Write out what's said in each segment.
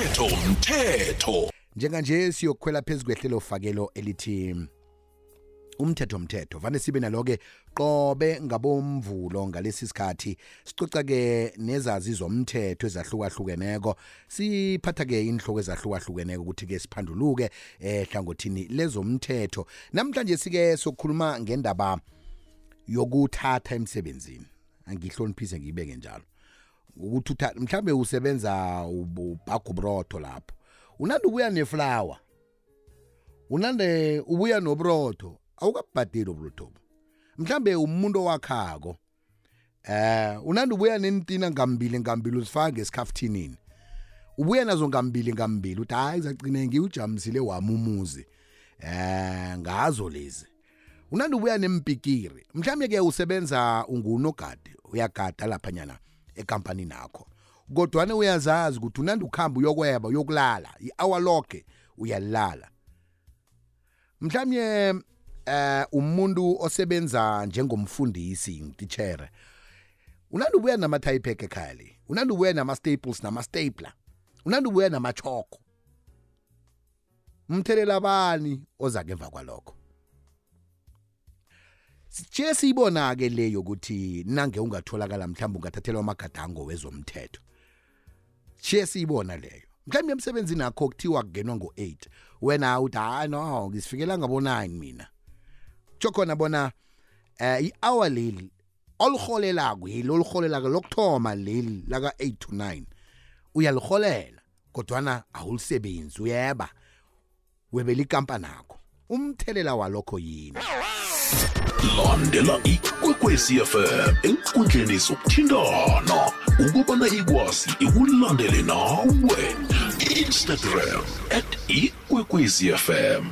umthetho umthetho njenganje siyokukhwela phezu kwehlelo fakelo elithi umthetho umthetho vane sibe naloke qobe ngabomvulo ngalesi sikhathi. Sicoca ke nezazi zomthetho ezahlukahlukeneko. Siphatha ke inhloko ezahlukahlukeneko ukuthi ke siphanduluke ehlangothini lezomthetho. Namhlanje sike sokukhuluma ngendaba yokuthatha emsebenzini. Angihloniphise ngiyibeke njalo. Ukuthi utha- mhlambe usebenza ubhaga uburotho lapho. Unandi ubuya neflower unande ubuya noburotho awukabhadeli uburotho mhlambe umuntu owakhako eh unandi ubuya nentina ngambili ngambili uzifaka ngesikhafuthinini ubuya nazo ngambili ngambili uthi hayi zacine ngiwujamisile wami umuzi eh ngazo lezi. Unandi ubuya nempikiri mhlawumbe ke usebenza ungunogadi uyagada laphanyana ekampanini yakho kodwana uyazazi ukuthi unandi ukuhamba uyokweba uyokulala i-hour lonke uyalala. Mhlawumbe eh umuntu osebenza njengomfundisi ngititshere unandi ubuya nama-typek ekhaya le unandi ubuya nama-staples nama-stapler unandi ubuya namachoko umthelela bani oza ngemva kwalokho? Sithiye siyibona-ke leyo ukuthi nange ungatholakala mhlawumbe ungathathelwa amagadango wezomthetho. Shiye siyibona leyo. Mhlawumbe emsebenzini akho kuthiwa kungenwa ngo-8 wena uthi hayi no ngisifikela ngabo-9 mina. Kutsho khona bona um i-hour leli oluholelako yili oluholelako lokuthoma leli laka-8 to 9 uyaliholela kodwana awulisebenzi uyeba webela ikampani akho umthelela walokho yini? Landela ikwekwezi fm enkundleni zokuthintana ukubana ikwazi ikulandele nawe. Instagram at ikwekwezi fm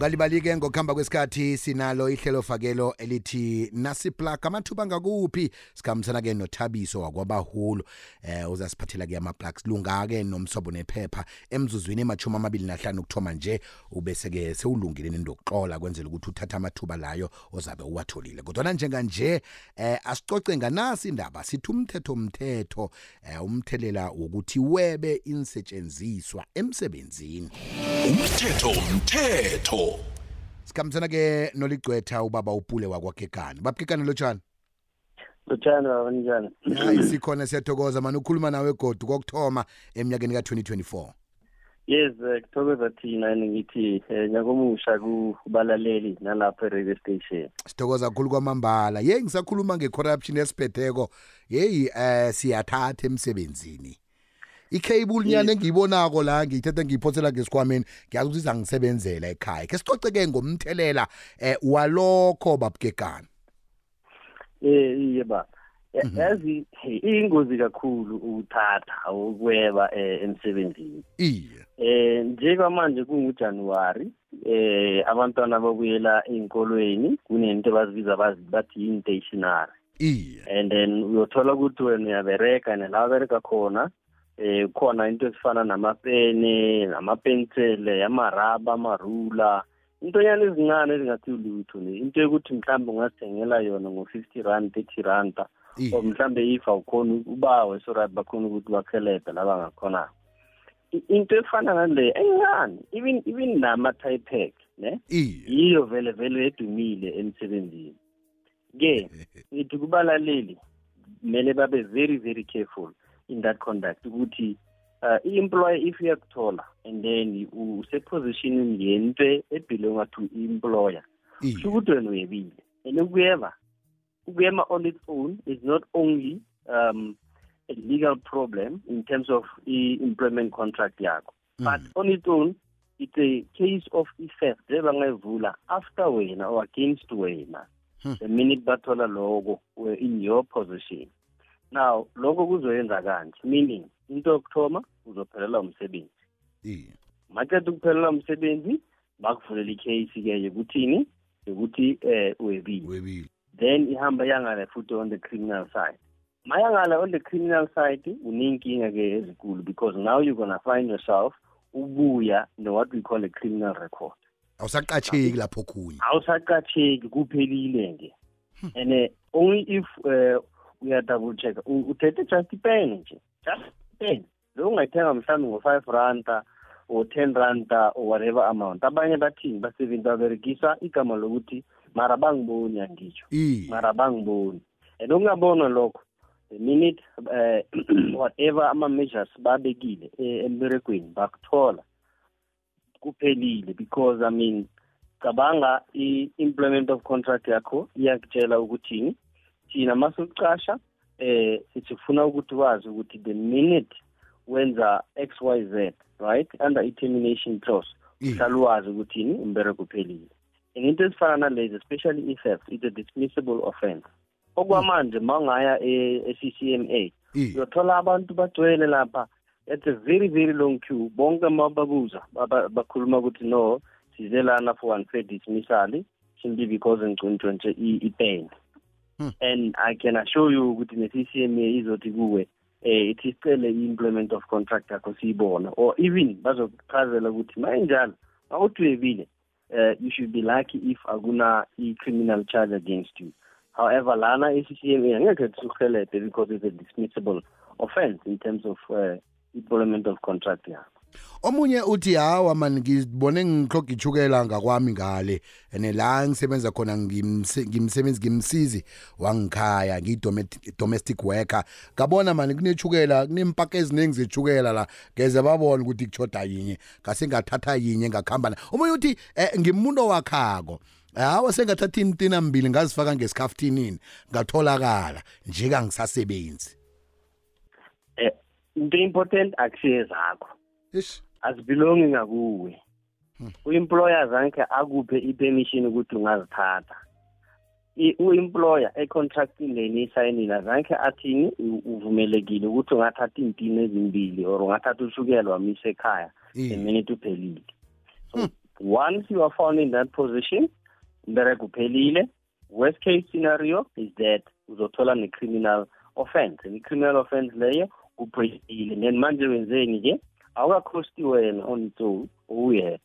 ngalibalike ngokuhamba kwesikhathi sinalo ihlelo fakelo elithi nasiplaga amathuba ngakuphi sikhambisana-ke nothabiso wakwabahulu eh uzasiphathela-ke ama-plugs. Lunga-ke nomsobo nephepha emzuzwini emachumi amabili nahlanu ukuthoma nje ubese-ke sewulungile nento yokuxola kwenzela ukuthi uthathe amathuba layo ozabe uwatholile. Kodwana njenganje eh asicoce nganasi indaba sithi umthetho umthetho eh umthelela wokuthi webe insetshenziswa emsebenzini. Umthetho umthetho sikhambisana-ke noligcwetha ubaba upule wakwagegane babgegane lotshani lotshani baba ninjani? Hayi sikhona siyathokoza mani. Ukhuluma nawe godu kokuthoma eminyakeni ka-2024 yes eh, kuthokoza thina and ngithi um nyakomusha kubalaleli nalapho e-radio station. Sithokoza kakhulu kwamambala. Yeyi ngisakhuluma nge-corruption esiphetheko. Yeyi um siyathatha emsebenzini. Ikheyibuli nyana engiyibonako la ngiyithetha ngiyiphothela ngesikhwameni ngiyazi ukuthi izangisebenzela ekhaya. Ke sicoceke ngomthelela um walokho babugegane eh iye ba. Yazi hey, iyingozi kakhulu ukuthatha ukweba eh, emsebenzini. Iye. Eh njengamanje kunguJanuary eh abantwana babuyela ey'nkolweni kunento abazibiza bazi bathi yi-stationary. Iye. And then uyothola ukuthi wena uyabereka nala abereka khona eh khona into ezifana namapene namapensele amaraba amarula. Intonyana ezincane ezingathi lutho ne into yokuthi mhlawumbe ungasithengela yona ngo-fifty rand thirty randa or iye. mhlawumbe if awukhona ubawe so right bakhona ukuthi bakhelede laba ngakhonako I- into efana naleyo encane even even nama-typec ne? Iye. Yiyo vele vele edumile emsebenzini. Ke ngithi kubalaleli kumele babe very very careful. In that conduct ukuthi uh, i-employer if uyakuthola and then usepositionini yento ebhilonga to i-employer kusho ukuthi wena uyebile and ukuyeba ukuyema on its own is not only um, a legal problem in terms of i-employment contract yakho but Mm. on its own it's a case of effect ebangayivula after wena or against wena Hmm. the minute bathola loko were in your position now lokho kuzoyenza kanje. Meaning into yokuthoma uzophelelwa umsebenzi. Iye maqeda ukuphelelwa umsebenzi bakuvulela icase-ke yokuthini yokuthi eh webile then ihamba yangale futhi on the criminal side. Mayangale on the criminal side uneyinkinga-ke ezikulu because now you're gonna find yourself ubuya no-what we call a criminal record. Awusaqatsheki lapho khunye awusaqatsheki kuphelile-ke and uh, only if uh, uya double check uthethe just ipene nje just ipene bewungayithenga mhlawumbe ngo-five ranta or ten ranta or whatever amount. Abanye bathini basebenzi baberegisa igama lokuthi mara bangiboni angitsho i. Mara bangiboni. And ungabonwa lokho the minute uh, whatever ama-measures babekile eh, emberegweni bakuthola kuphelile because i mean cabanga i-implement of contract yakho iyakutshela ukuthini thina masukucasha eh sithi ufuna ukuthi wazi ukuthi the minute wenza xyz right under i-termination clause i uhlala ni ukuthini umbereko uphelile. And into ezifana nalezi especially i-theft it's a dismissible offense. Okwamanje ma ungaya e-ccma a uyothola abantu bagcwele lapha it's a very very long queue. Bonke mababuza bakhuluma ukuthi no size lana for unfair dismissal simply because ngicuntshontshwe ipeni Hmm. and i can assure you ukuthi ne-ccma izothi kuwe eh ithi sicele i-implement of contract yakho or even bazokuchazela ukuthi mayinjalo mawuthi uyebile uh, you should be lucky if akuna i-criminal charge against you. However lana i-ccma angekhe sikuhelebhe because it's a dismissible offense in terms of uh, implement of contract yakho omunye uthi hawa mani ngibone ngihloga ijukela ngakwami ngale ene la ngisebenza khona ngimse- ngimsebenzi ngimsizi wangikhaya ngiyi-domestic worker. Ngabona mani kunechukela kunempaka eziningi zejukela la. Ngeze babona ukuthi kuchoda yinye ngase ngathatha yinye ngakuhamba na omunye uthi eh, ngimuntu wakhako hawa sengathatha intina mbili ngazifaka ngesikhafthinini ngatholakala njeka ngisasebenzi eh into important akusiye zakho ish. Azibelongi ngakuwe. U-employer zanke akuphe i-permission ukuthi ungazithatha. U-employer econtracting leni isayinile azanke athini uvumelekile ukuthi ungathatha iy'ntini ezimbili or ungathatha ushukela wamisa ekhaya the i minute uphelile. So once you are found in that position umbereko uphelile. Worst case scenario is that uzothola ne-criminal offense. And i-criminal offense leyo uphelile. Then manje wenzeni-ke? Awukakhosti wena on its own uyedwa.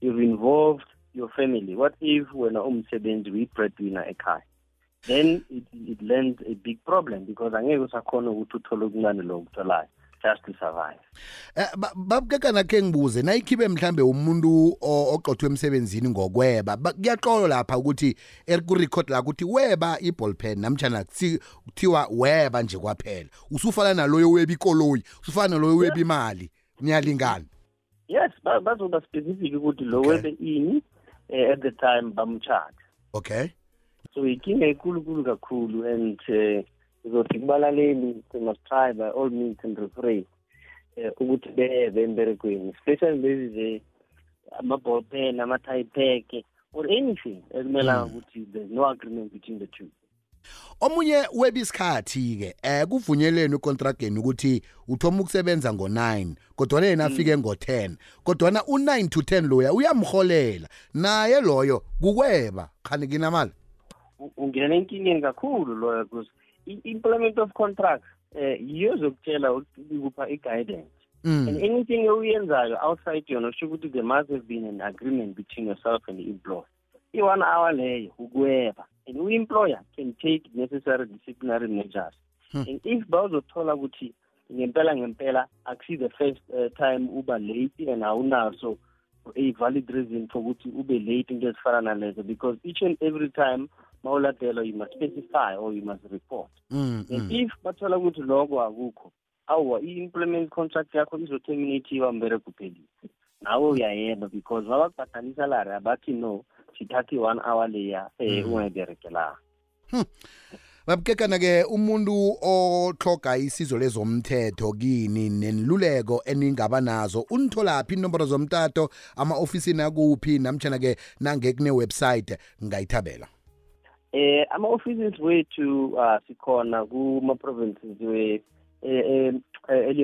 You've involved your family. What if wena umsebenzi uyi-breadwinner ekhaya? Then it, it lands a big problem because angeke usakhona ukuthi uthole okuncane lo kutholayo just to survive. Eh, ba- babukeka nakhe ngibuze nayikhibe mhlambe umuntu o- oqothwe emsebenzini ngokweba ba- kuyaxolo lapha ukuthi ku-record la ukuthi weba i-ball pen namtshana kuthi- kuthiwa weba nje kwaphela. Usufana naloyo weba ikoloyi usufana naloyo weba imali. Niyalingana yes ba- bazoba specific ukuthi lo webe ini eh, at the time bamcharge okay. So inkinga enkulunkulu kakhulu and eh, uzothi kubalaleli they must try by all means and refrain eh, ukuthi bebe emberegweni especially lezi ze ama-ball pen ama-tie pack or anything ekumelanga ukuthi there's no agreement between the two. Omunye weba isikhathi-ke um kuvunyelweni ekontrageni ukuthi uthoma ukusebenza ngo-9 kodwana yena afike ngo-10 kodwana u-9 to 10 loya uyamholela naye loyo kukweba. Khani kinamali U- ungena enkingeni kakhulu loyo because i-implement of contract eh yiyo ezokutshela ukuthi ikupha i-guidance. Mm. and anything oyenzayo outside yona kusho ukuthi there must have been an agreement between yourself and the employer. I-one hour leyo ukweba. And u-employer can take necessary disciplinary measures Hmm. and if bawuzothola ukuthi ngempela ngempela akusi the first uh, time uba late and awunaso a valid reason for ukuthi ube late into ezifana nalezo because each and every time mawuladelwa you must specify or you must report Mm, and mm. if bathola ukuthi lokho akukho awuwa i-employment contract yakho izoterminatiwa mbereko uphelile nawe uyayeba because babakubhadala isalary abathi no sithatha i-one hour leya um ungayiberegelanga babukekana-ke umuntu otloga isizo lezomthetho kini neniluleko eningaba nazo unitholaphi inomboro zomtato ama-ofisini akuphi namtshana-ke nange kune-website ngayithabela. Eh ama-offices wethu uh, sikhona kuma-provinces we eh, eh, eh,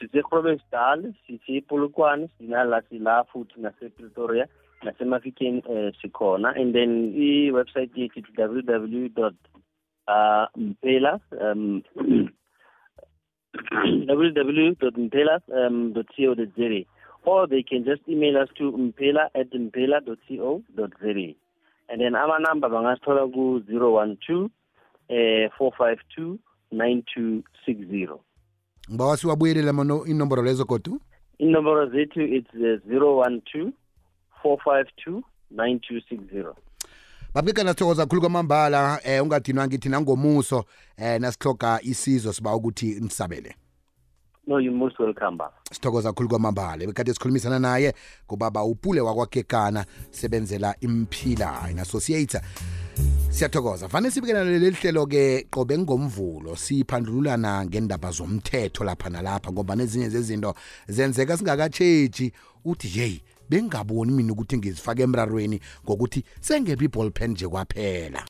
elimpopo gauteng eh, nasemafikeni sise-grobesdal sise-polokwane sinala sila futhi nase-pretoria nasemafikeni eh, sikhona. And then i-website yethu ithi www uh, mpela um, www.mpela um, .co.za or they can just email us to mpela at mpela.co.za and then our number bangasithola ku 012 eh 452 9260 ngibawa siwabuyelela mano inomboro lezo godu? Inomboro zethu it's uh, 012 452 9260 babikana sithokoza kakhulu kwamambala eh ungadinwa ngithi nangomuso eh nasihloga isizo siba ukuthi nisabele. No you're most welcome baba sithokoza kakhulu kwamambala. Bekade sikhulumisana naye kubaba upule wakwagegana sebenzela imphila. In associator siyathokoza. Fane sibikela leli hlelo-ke qobe ngomvulo. Siphandululana ngendaba zomthetho lapha nalapha ngoba nezinye zezinto zenzeka singakatshetshi uthi yeyi bengingaboni mina ukuthi ngizifake emrarweni ngokuthi sengebe iball pen nje kwaphela.